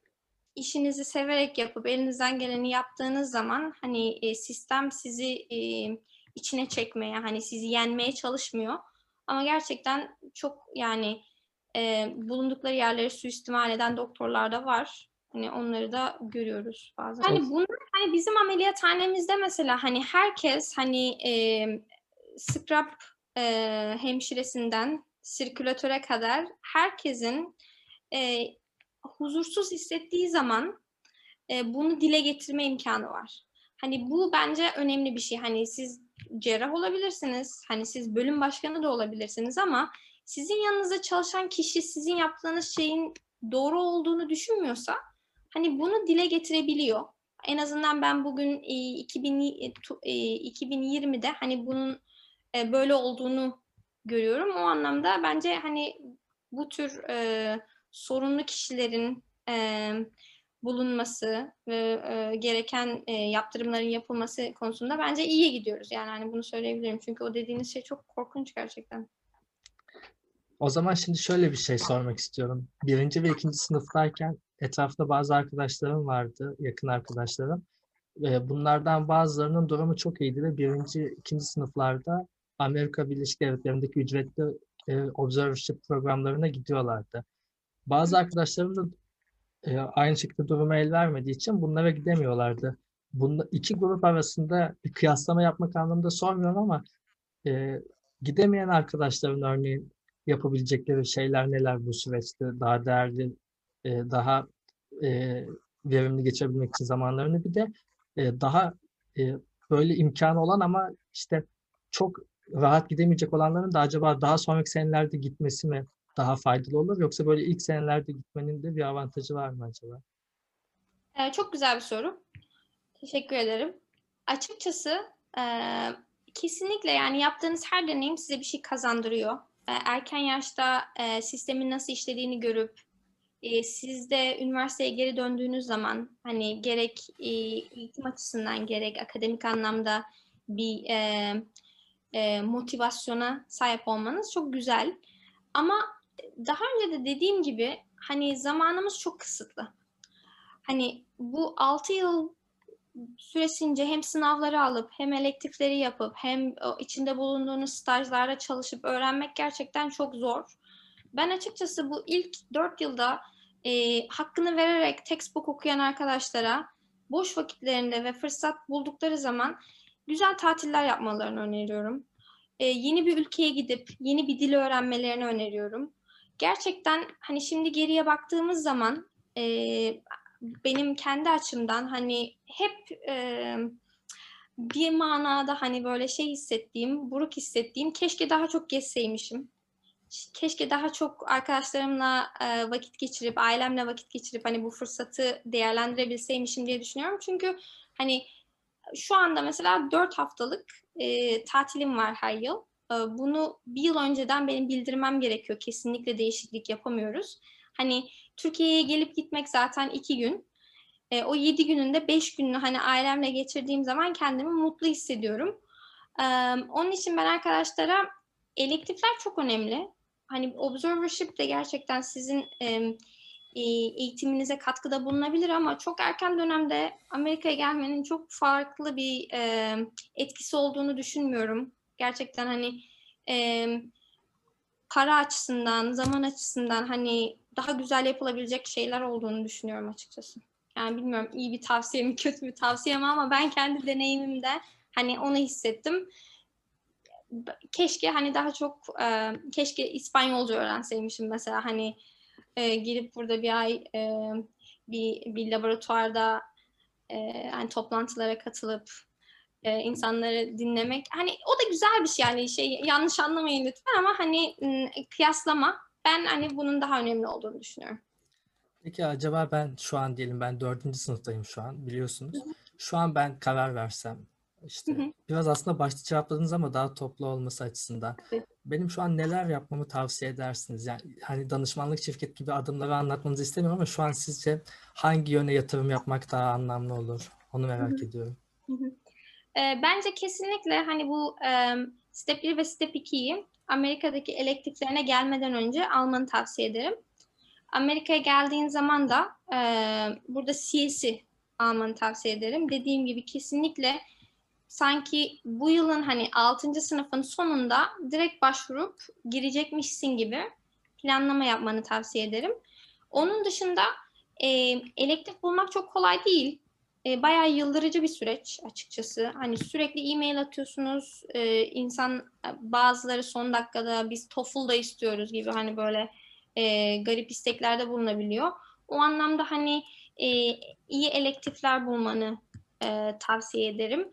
işinizi severek yapıp elinizden geleni yaptığınız zaman hani e, sistem sizi e, içine çekmeye, hani sizi yenmeye çalışmıyor. Ama gerçekten çok yani e, bulundukları yerleri suistimal eden doktorlar da var. Hani onları da görüyoruz bazen. Hani bunlar hani bizim ameliyathanemizde mesela hani herkes hani e, scrub e, hemşiresinden sirkülatöre kadar herkesin e, huzursuz hissettiği zaman e, bunu dile getirme imkanı var. Hani bu bence önemli bir şey. Hani siz cerrah olabilirsiniz, hani siz bölüm başkanı da olabilirsiniz ama sizin yanınızda çalışan kişi sizin yaptığınız şeyin doğru olduğunu düşünmüyorsa hani bunu dile getirebiliyor. En azından ben bugün e, 2000, e, tu- e, 2020'de hani bunun e, böyle olduğunu görüyorum. O anlamda bence hani bu tür e, sorunlu kişilerin e, bulunması ve e, gereken e, yaptırımların yapılması konusunda bence iyi gidiyoruz. Yani hani bunu söyleyebilirim. Çünkü o dediğiniz şey çok korkunç gerçekten. O zaman şimdi şöyle bir şey sormak istiyorum. Birinci ve ikinci sınıftayken etrafta bazı arkadaşlarım vardı, yakın arkadaşlarım. Ve bunlardan bazılarının durumu çok iyiydi ve birinci, ikinci sınıflarda Amerika Birleşik Devletleri'ndeki ücretli e, observership programlarına gidiyorlardı. Bazı arkadaşlarım da e, aynı şekilde duruma el vermediği için bunlara gidemiyorlardı. Bunda iki grup arasında bir kıyaslama yapmak anlamında sormuyorum ama e, gidemeyen arkadaşların örneğin yapabilecekleri şeyler neler bu süreçte daha değerli, e, daha e, verimli geçirebilmek için zamanlarını bir de e, daha e, böyle imkanı olan ama işte çok rahat gidemeyecek olanların da acaba daha sonraki senelerde gitmesi mi daha faydalı olur yoksa böyle ilk senelerde gitmenin de bir avantajı var mı acaba? Ee, çok güzel bir soru. Teşekkür ederim. Açıkçası e, kesinlikle yani yaptığınız her deneyim size bir şey kazandırıyor. E, erken yaşta e, sistemin nasıl işlediğini görüp e, siz de üniversiteye geri döndüğünüz zaman hani gerek e, eğitim açısından gerek akademik anlamda bir e, e, motivasyona sahip olmanız çok güzel. Ama daha önce de dediğim gibi hani zamanımız çok kısıtlı. Hani bu 6 yıl süresince hem sınavları alıp hem elektifleri yapıp hem içinde bulunduğunuz stajlarda çalışıp öğrenmek gerçekten çok zor. Ben açıkçası bu ilk 4 yılda e, hakkını vererek textbook okuyan arkadaşlara boş vakitlerinde ve fırsat buldukları zaman güzel tatiller yapmalarını öneriyorum. E, yeni bir ülkeye gidip yeni bir dil öğrenmelerini öneriyorum. Gerçekten hani şimdi geriye baktığımız zaman e, benim kendi açımdan hani hep e, bir manada hani böyle şey hissettiğim, buruk hissettiğim keşke daha çok gezseymişim. Keşke daha çok arkadaşlarımla e, vakit geçirip, ailemle vakit geçirip hani bu fırsatı değerlendirebilseymişim diye düşünüyorum. Çünkü hani şu anda mesela dört haftalık e, tatilim var her yıl. E, bunu bir yıl önceden benim bildirmem gerekiyor. Kesinlikle değişiklik yapamıyoruz. Hani Türkiye'ye gelip gitmek zaten iki gün. E, o yedi gününde beş gününü hani ailemle geçirdiğim zaman kendimi mutlu hissediyorum. E, onun için ben arkadaşlara elektifler çok önemli. Hani observership de gerçekten sizin e, eğitiminize katkıda bulunabilir ama çok erken dönemde Amerika'ya gelmenin çok farklı bir e, etkisi olduğunu düşünmüyorum. Gerçekten hani e, para açısından, zaman açısından hani daha güzel yapılabilecek şeyler olduğunu düşünüyorum açıkçası. Yani bilmiyorum iyi bir tavsiye mi kötü bir tavsiye mi ama ben kendi deneyimimde hani onu hissettim. Keşke hani daha çok e, keşke İspanyolca öğrenseymişim mesela hani e, girip burada bir ay e, bir, bir laboratuvarda e, yani toplantılara katılıp e, insanları dinlemek hani o da güzel bir şey yani şey yanlış anlamayın lütfen ama hani kıyaslama ben hani bunun daha önemli olduğunu düşünüyorum. Peki acaba ben şu an diyelim ben dördüncü sınıftayım şu an biliyorsunuz. Şu an ben karar versem işte hı hı. biraz aslında başta cevapladınız ama daha toplu olması açısından. Benim şu an neler yapmamı tavsiye edersiniz? Yani hani danışmanlık şirket gibi adımları anlatmanızı istemiyorum ama şu an sizce hangi yöne yatırım yapmak daha anlamlı olur? Onu merak hı hı. ediyorum. Hı hı. E, bence kesinlikle hani bu e, step 1 ve step 2'yi Amerika'daki elektiflerine gelmeden önce almanı tavsiye ederim. Amerika'ya geldiğin zaman da e, burada CS'i almanı tavsiye ederim. Dediğim gibi kesinlikle sanki bu yılın hani 6. sınıfın sonunda direkt başvurup girecekmişsin gibi planlama yapmanı tavsiye ederim. Onun dışında e, elektif bulmak çok kolay değil. E, bayağı yıldırıcı bir süreç açıkçası. Hani sürekli e-mail atıyorsunuz. E, insan bazıları son dakikada biz TOEFL da istiyoruz gibi hani böyle e, garip isteklerde bulunabiliyor. O anlamda hani e, iyi elektifler bulmanı e, tavsiye ederim.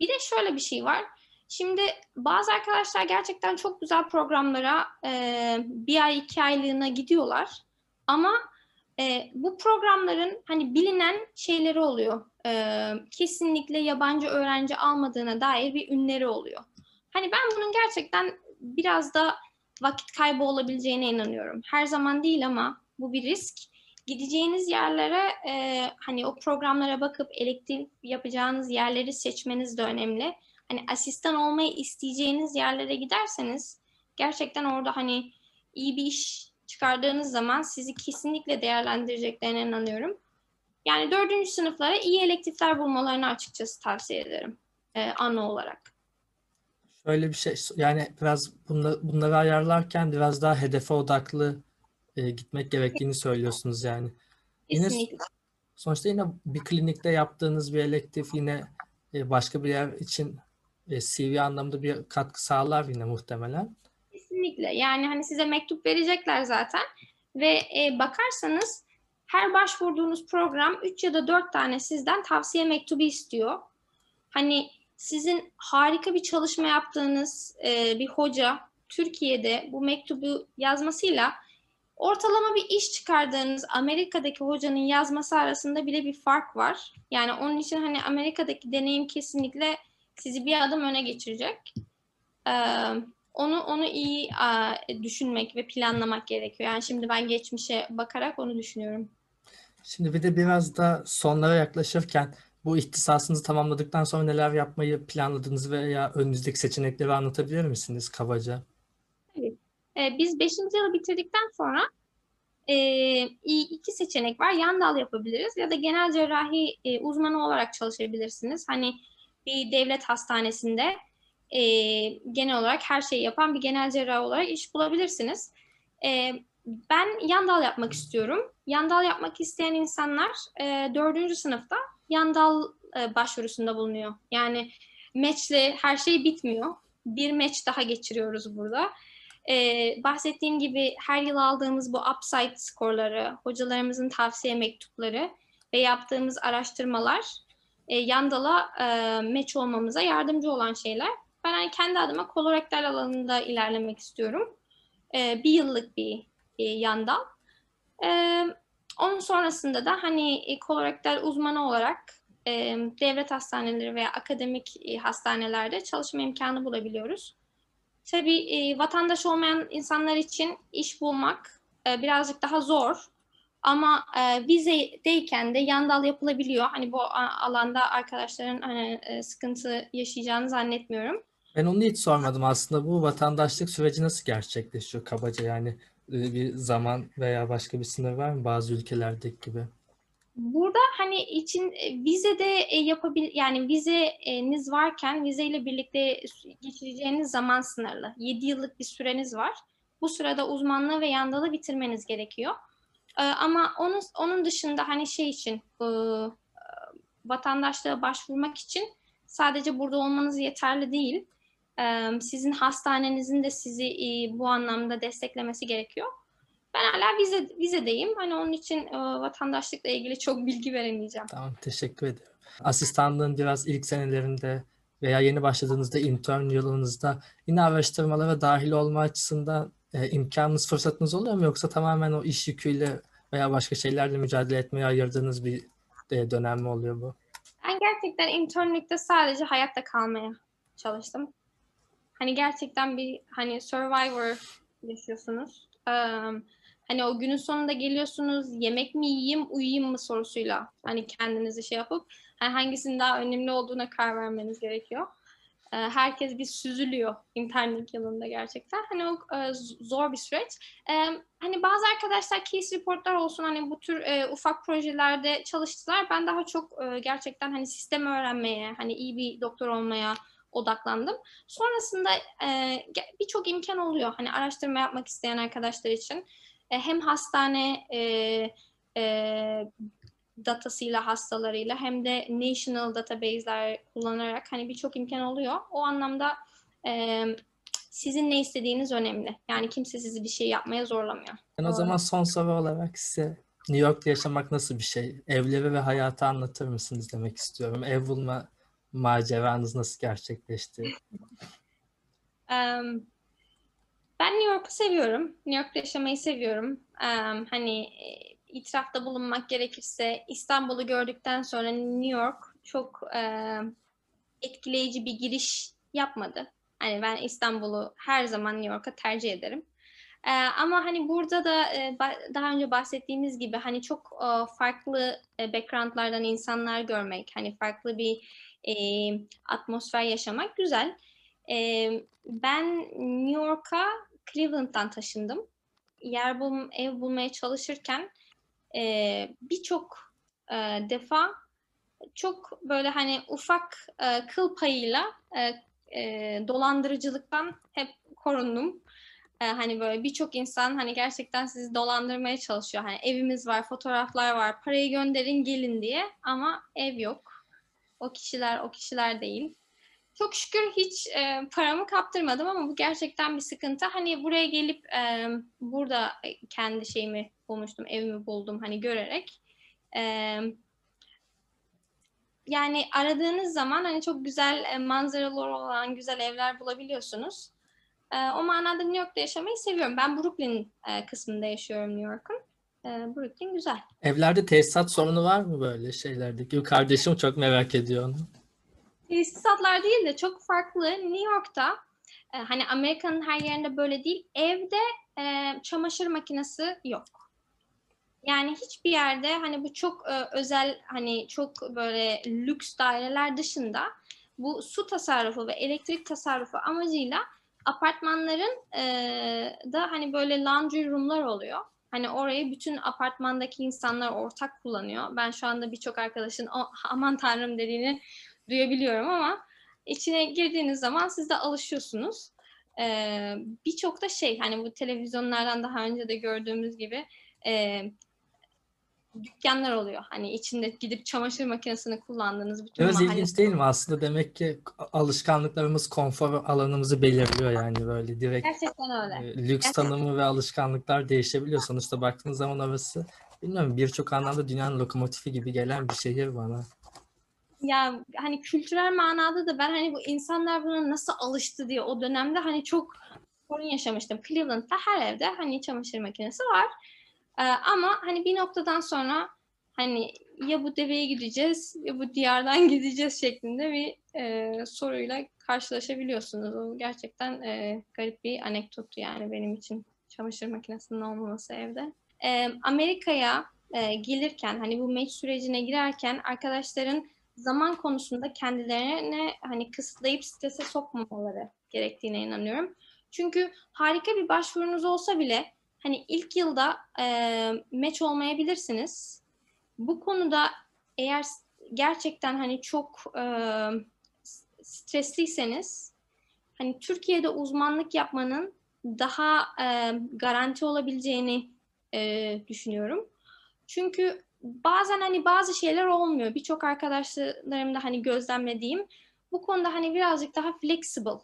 Bir de şöyle bir şey var. Şimdi bazı arkadaşlar gerçekten çok güzel programlara e, bir ay iki aylığına gidiyorlar. Ama e, bu programların hani bilinen şeyleri oluyor. E, kesinlikle yabancı öğrenci almadığına dair bir ünleri oluyor. Hani ben bunun gerçekten biraz da vakit kaybı olabileceğine inanıyorum. Her zaman değil ama bu bir risk. Gideceğiniz yerlere e, hani o programlara bakıp elektrik yapacağınız yerleri seçmeniz de önemli. Hani asistan olmayı isteyeceğiniz yerlere giderseniz gerçekten orada hani iyi bir iş çıkardığınız zaman sizi kesinlikle değerlendireceklerine inanıyorum. Yani dördüncü sınıflara iyi elektifler bulmalarını açıkçası tavsiye ederim e, ana olarak. Şöyle bir şey yani biraz bunları, bunları ayarlarken biraz daha hedefe odaklı e, gitmek gerektiğini söylüyorsunuz yani. Kesinlikle. Yine, sonuçta yine bir klinikte yaptığınız bir elektif yine e, başka bir yer için e, CV anlamında bir katkı sağlar yine muhtemelen. Kesinlikle. Yani hani size mektup verecekler zaten ve e, bakarsanız her başvurduğunuz program 3 ya da 4 tane sizden tavsiye mektubu istiyor. Hani sizin harika bir çalışma yaptığınız e, bir hoca Türkiye'de bu mektubu yazmasıyla ortalama bir iş çıkardığınız Amerika'daki hocanın yazması arasında bile bir fark var. Yani onun için hani Amerika'daki deneyim kesinlikle sizi bir adım öne geçirecek. Ee, onu onu iyi aa, düşünmek ve planlamak gerekiyor. Yani şimdi ben geçmişe bakarak onu düşünüyorum. Şimdi bir de biraz da sonlara yaklaşırken bu ihtisasınızı tamamladıktan sonra neler yapmayı planladığınızı veya önünüzdeki seçenekleri anlatabilir misiniz kabaca? Ee, biz 5. yılı bitirdikten sonra e, iki seçenek var. Yan dal yapabiliriz ya da genel cerrahi e, uzmanı olarak çalışabilirsiniz. Hani bir devlet hastanesinde e, genel olarak her şeyi yapan bir genel cerrah olarak iş bulabilirsiniz. E, ben yan dal yapmak istiyorum. Yan dal yapmak isteyen insanlar e, dördüncü sınıfta yan dal e, başvurusunda bulunuyor. Yani matchle her şey bitmiyor. Bir match daha geçiriyoruz burada. Ee, bahsettiğim gibi her yıl aldığımız bu upside skorları, hocalarımızın tavsiye mektupları ve yaptığımız araştırmalar e, Yandal'a e, match olmamıza yardımcı olan şeyler. Ben hani kendi adıma kolorektal alanında ilerlemek istiyorum. E, bir yıllık bir e, Yandal. E, onun sonrasında da hani e, kolorektal uzmanı olarak e, devlet hastaneleri veya akademik e, hastanelerde çalışma imkanı bulabiliyoruz. Tabii e, vatandaş olmayan insanlar için iş bulmak e, birazcık daha zor. Ama e, vizedeyken de yandal yapılabiliyor. Hani bu alanda arkadaşların hani e, sıkıntı yaşayacağını zannetmiyorum. Ben onu hiç sormadım aslında. Bu vatandaşlık süreci nasıl gerçekleşiyor kabaca yani e, bir zaman veya başka bir sınır var mı bazı ülkelerdeki gibi? Burada hani için e, vizede e, yapabil yani vizeniz varken vizeyle birlikte geçireceğiniz zaman sınırlı. 7 yıllık bir süreniz var. Bu sırada uzmanlığı ve yandalı bitirmeniz gerekiyor. Ama onun onun dışında hani şey için vatandaşlığa başvurmak için sadece burada olmanız yeterli değil. Sizin hastanenizin de sizi bu anlamda desteklemesi gerekiyor. Ben hala vize, vizedeyim. Hani onun için vatandaşlıkla ilgili çok bilgi veremeyeceğim. Tamam, teşekkür ederim. Asistanlığın biraz ilk senelerinde veya yeni başladığınızda intern yılınızda yine araştırmalara dahil olma açısından e, imkanınız, fırsatınız oluyor mu? Yoksa tamamen o iş yüküyle veya başka şeylerle mücadele etmeye ayırdığınız bir e, dönem mi oluyor bu? Ben gerçekten internlükte sadece hayatta kalmaya çalıştım. Hani gerçekten bir hani survivor yaşıyorsunuz. Eee, hani o günün sonunda geliyorsunuz yemek mi yiyeyim uyuyayım mı sorusuyla hani kendinizi şey yapıp hani hangisinin daha önemli olduğuna karar vermeniz gerekiyor. Eee, herkes bir süzülüyor internlik yılında gerçekten. Hani o e, zor bir süreç. Eee, hani bazı arkadaşlar case reportlar olsun hani bu tür e, ufak projelerde çalıştılar. Ben daha çok e, gerçekten hani sistem öğrenmeye, hani iyi bir doktor olmaya odaklandım. Sonrasında e, birçok imkan oluyor. Hani araştırma yapmak isteyen arkadaşlar için E, hem hastane e, e, datasıyla hastalarıyla hem de national database'ler kullanarak hani birçok imkan oluyor. O anlamda e, sizin ne istediğiniz önemli. Yani kimse sizi bir şey yapmaya zorlamıyor. Ben o zaman son soru olarak size New York'ta yaşamak nasıl bir şey? Evleri ve hayatı anlatır mısınız demek istiyorum. Ev bulma maceranız nasıl gerçekleşti? Em, ben New York'u seviyorum. New York'ta yaşamayı seviyorum. Em, hani e, itirafta bulunmak gerekirse İstanbul'u gördükten sonra New York çok e, etkileyici bir giriş yapmadı. Hani ben İstanbul'u her zaman New York'a tercih ederim. E, ama hani burada da e, daha önce bahsettiğimiz gibi hani çok e, farklı e, backgroundlardan insanlar görmek, hani farklı bir e, atmosfer yaşamak güzel. Ee, ben New York'a Cleveland'dan taşındım. Yer bul ev bulmaya çalışırken e, birçok e, defa çok böyle hani ufak e, kıl payıyla e, e, dolandırıcılıktan hep korundum. E, hani böyle birçok insan hani gerçekten sizi dolandırmaya çalışıyor. Hani evimiz var, fotoğraflar var, parayı gönderin gelin diye ama ev yok. O kişiler o kişiler değil. Çok şükür hiç e, paramı kaptırmadım ama bu gerçekten bir sıkıntı. Hani buraya gelip e, burada kendi şeyimi bulmuştum, evimi buldum hani görerek. E, yani aradığınız zaman hani çok güzel e, manzaraları olan güzel evler bulabiliyorsunuz. E, o manada New York'ta yaşamayı seviyorum. Ben Brooklyn e, kısmında yaşıyorum New York'un. E, Brooklyn güzel. Evlerde tesisat sorunu var mı böyle şeylerdeki? Kardeşim çok merak ediyor onu. tesisatlar değil de çok farklı. New York'ta e, hani Amerika'nın her yerinde böyle değil. Evde e, çamaşır makinesi yok. Yani hiçbir yerde hani bu çok e, özel hani çok böyle lüks daireler dışında bu su tasarrufu ve elektrik tasarrufu amacıyla apartmanların e, da hani böyle laundry room'lar oluyor. Hani orayı bütün apartmandaki insanlar ortak kullanıyor. Ben şu anda birçok arkadaşın "O, aman tanrım dediğini duyabiliyorum ama içine girdiğiniz zaman siz de alışıyorsunuz. Ee, birçok da şey hani bu televizyonlardan daha önce de gördüğümüz gibi e, dükkanlar oluyor. Hani içinde gidip çamaşır makinesini kullandığınız bütün Biraz mahalle- ilginç değil mi? Aslında demek ki alışkanlıklarımız konfor alanımızı belirliyor yani böyle direkt Gerçekten öyle. e, lüks Gerçekten. tanımı ve alışkanlıklar değişebiliyor. Sonuçta baktığınız zaman orası bilmiyorum birçok anlamda dünyanın lokomotifi gibi gelen bir şehir bana. Ya hani kültürel manada da ben hani bu insanlar buna nasıl alıştı diye o dönemde hani çok sorun yaşamıştım. Cleveland'da her evde hani çamaşır makinesi var. Ee, ama hani bir noktadan sonra hani ya bu deveye gideceğiz ya bu diyardan gideceğiz şeklinde bir e, soruyla karşılaşabiliyorsunuz. O gerçekten e, garip bir anekdottu yani benim için çamaşır makinesinin olmaması evde. Ee, Amerika'ya e, gelirken hani bu meç sürecine girerken arkadaşların zaman konusunda kendilerine hani kısıtlayıp strese sokmamaları gerektiğine inanıyorum. Çünkü harika bir başvurunuz olsa bile hani ilk yılda e, meç olmayabilirsiniz. Bu konuda eğer gerçekten hani çok e, stresliyseniz hani Türkiye'de uzmanlık yapmanın daha e, garanti olabileceğini e, düşünüyorum. Çünkü bazen hani bazı şeyler olmuyor. Birçok arkadaşlarımda hani gözlemlediğim bu konuda hani birazcık daha flexible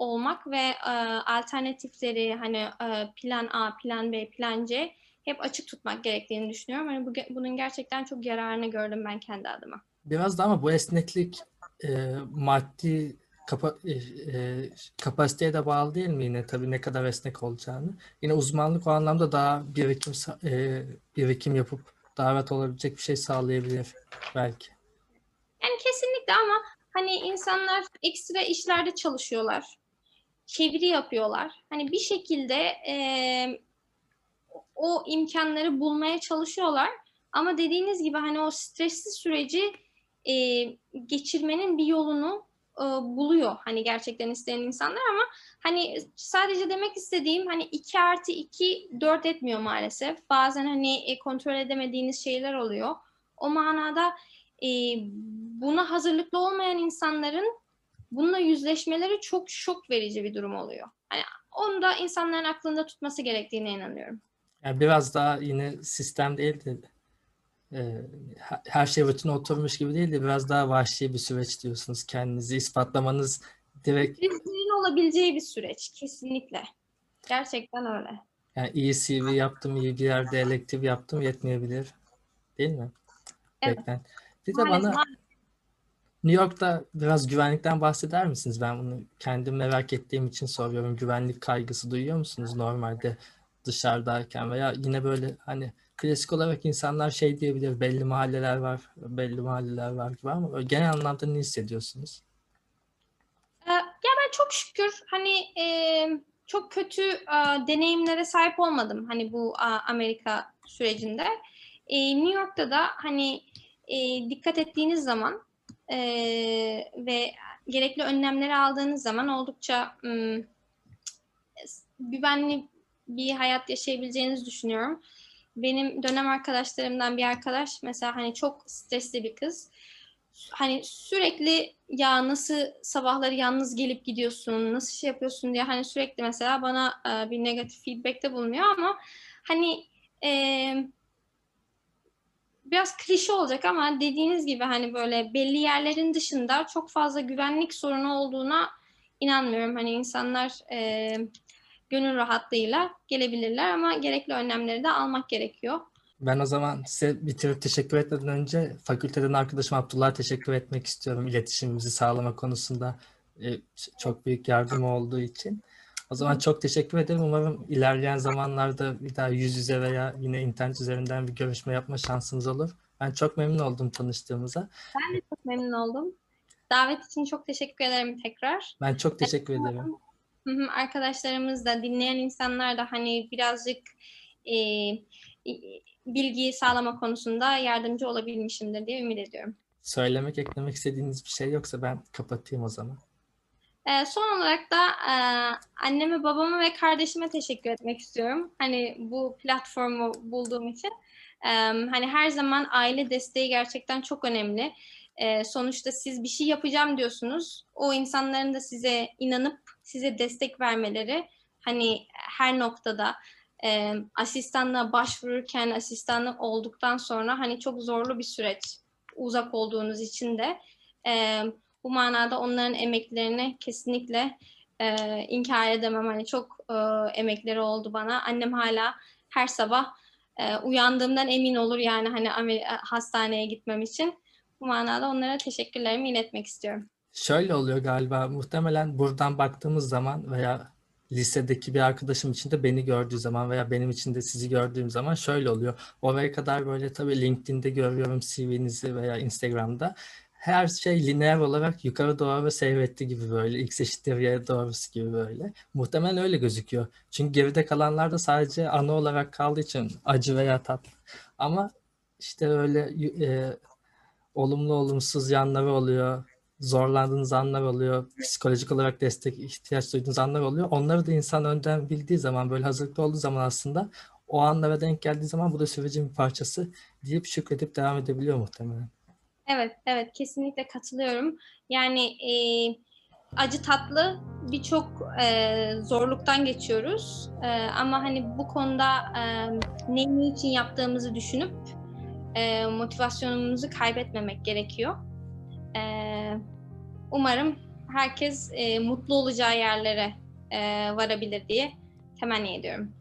olmak ve e, alternatifleri hani e, plan A, plan B, plan C hep açık tutmak gerektiğini düşünüyorum. Hani bu, bunun gerçekten çok yararını gördüm ben kendi adıma. Biraz da ama bu esneklik e, maddi kapa, e, e, kapasiteye de bağlı değil mi yine tabii ne kadar esnek olacağını. Yine uzmanlık o anlamda daha birikim e, birikim yapıp rahat olabilecek bir şey sağlayabilir belki. Yani kesinlikle ama hani insanlar ekstra işlerde çalışıyorlar. Çeviri yapıyorlar. Hani bir şekilde eee, o imkanları bulmaya çalışıyorlar. Ama dediğiniz gibi hani o stresli süreci eee, geçirmenin bir yolunu eee, buluyor. Hani gerçekten isteyen insanlar ama hani sadece demek istediğim hani 2 artı 2 4 etmiyor maalesef. Bazen hani e, kontrol edemediğiniz şeyler oluyor. O manada e, buna hazırlıklı olmayan insanların bununla yüzleşmeleri çok şok verici bir durum oluyor. Hani onu da insanların aklında tutması gerektiğine inanıyorum. Yani biraz daha yine sistem değil de e, her- şey rutine oturmuş gibi değil de biraz daha vahşi bir süreç diyorsunuz. Kendinizi ispatlamanız direkt Risklerin olabileceği bir süreç kesinlikle. Gerçekten öyle. yani iyi CV yaptım, iyi bir yerde elektif yaptım yetmeyebilir. Değil mi? Evet. Beklen. Bir de Maalesef, bana maalesef. New York'ta biraz güvenlikten bahseder misiniz? Ben bunu kendim merak ettiğim için soruyorum. Güvenlik kaygısı duyuyor musunuz normalde dışarıdayken veya yine böyle hani klasik olarak insanlar şey diyebilir belli mahalleler var, belli mahalleler var gibi ama genel anlamda ne hissediyorsunuz? Ee, Ya ben çok şükür hani e, çok kötü e, deneyimlere sahip olmadım hani bu a, Amerika sürecinde. E, New York'ta da hani e, dikkat ettiğiniz zaman e, ve gerekli önlemleri aldığınız zaman oldukça mm, güvenli bir hayat yaşayabileceğinizi düşünüyorum. Benim dönem arkadaşlarımdan bir arkadaş mesela hani çok stresli bir kız hani sürekli ya nasıl sabahları yalnız gelip gidiyorsun, nasıl şey yapıyorsun diye hani sürekli mesela bana e, bir negatif feedback'te bulunuyor ama hani e, biraz klişe olacak ama dediğiniz gibi hani böyle belli yerlerin dışında çok fazla güvenlik sorunu olduğuna inanmıyorum. Hani insanlar e, gönül rahatlığıyla gelebilirler ama gerekli önlemleri de almak gerekiyor. Ben o zaman size bitirip teşekkür etmeden önce fakülteden arkadaşım Abdullah'a teşekkür etmek istiyorum. İletişimimizi sağlama konusunda e, çok büyük yardım olduğu için. O zaman çok teşekkür ederim. Umarım ilerleyen zamanlarda bir daha yüz yüze veya yine internet üzerinden bir görüşme yapma şansımız olur. Ben çok memnun oldum tanıştığımıza. Çok memnun oldum. Davet için çok teşekkür ederim tekrar. Ben çok teşekkür ederim. Hı hı, Arkadaşlarımız da dinleyen insanlar da hani birazcık e, i- bilgi sağlama konusunda yardımcı olabilmişimdir diye ümit ediyorum. Söylemek, eklemek istediğiniz bir şey yoksa ben kapatayım o zaman. Ee, son olarak da e, anneme, babama ve kardeşime teşekkür etmek istiyorum. Hani bu platformu bulduğum için. Ee, hani her zaman aile desteği gerçekten çok önemli. Ee, sonuçta siz bir şey yapacağım diyorsunuz. O insanların da size inanıp size destek vermeleri hani her noktada e, asistanla başvururken asistanlık olduktan sonra hani çok zorlu bir süreç uzak olduğunuz için de e, bu manada onların emeklerini kesinlikle e, inkar edemem. Hani çok e, emekleri oldu bana. Annem hala her sabah e, uyandığımdan emin olur yani hani Amer- hastaneye gitmem için. Bu manada onlara teşekkürlerimi iletmek istiyorum. Şöyle oluyor galiba muhtemelen buradan baktığımız zaman veya lisedeki bir arkadaşım için de beni gördüğü zaman veya benim için de sizi gördüğüm zaman şöyle oluyor. Oraya kadar böyle tabii LinkedIn'de görüyorum CV'nizi veya Instagram'da. Her şey lineer olarak yukarı doğru seyretti gibi böyle x eşittir y doğrusu gibi böyle. Muhtemelen öyle gözüküyor. Çünkü geride kalanlar da sadece ana olarak kaldığı için acı veya tatlı. Ama işte öyle e, olumlu olumsuz yanları oluyor zorlandığınız anlar oluyor, psikolojik olarak destek ihtiyaç duyduğunuz anlar oluyor. Onları da insan önden bildiği zaman, böyle hazırlıklı olduğu zaman aslında o anlara denk geldiği zaman bu da sürecin bir parçası deyip şükredip devam edebiliyor muhtemelen. Evet, evet kesinlikle katılıyorum. Yani e, acı tatlı birçok e, zorluktan geçiyoruz. E, ama hani bu konuda e, ne niçin yaptığımızı düşünüp e, motivasyonumuzu kaybetmemek gerekiyor. E, umarım herkes e, mutlu olacağı yerlere e, varabilir diye temenni ediyorum.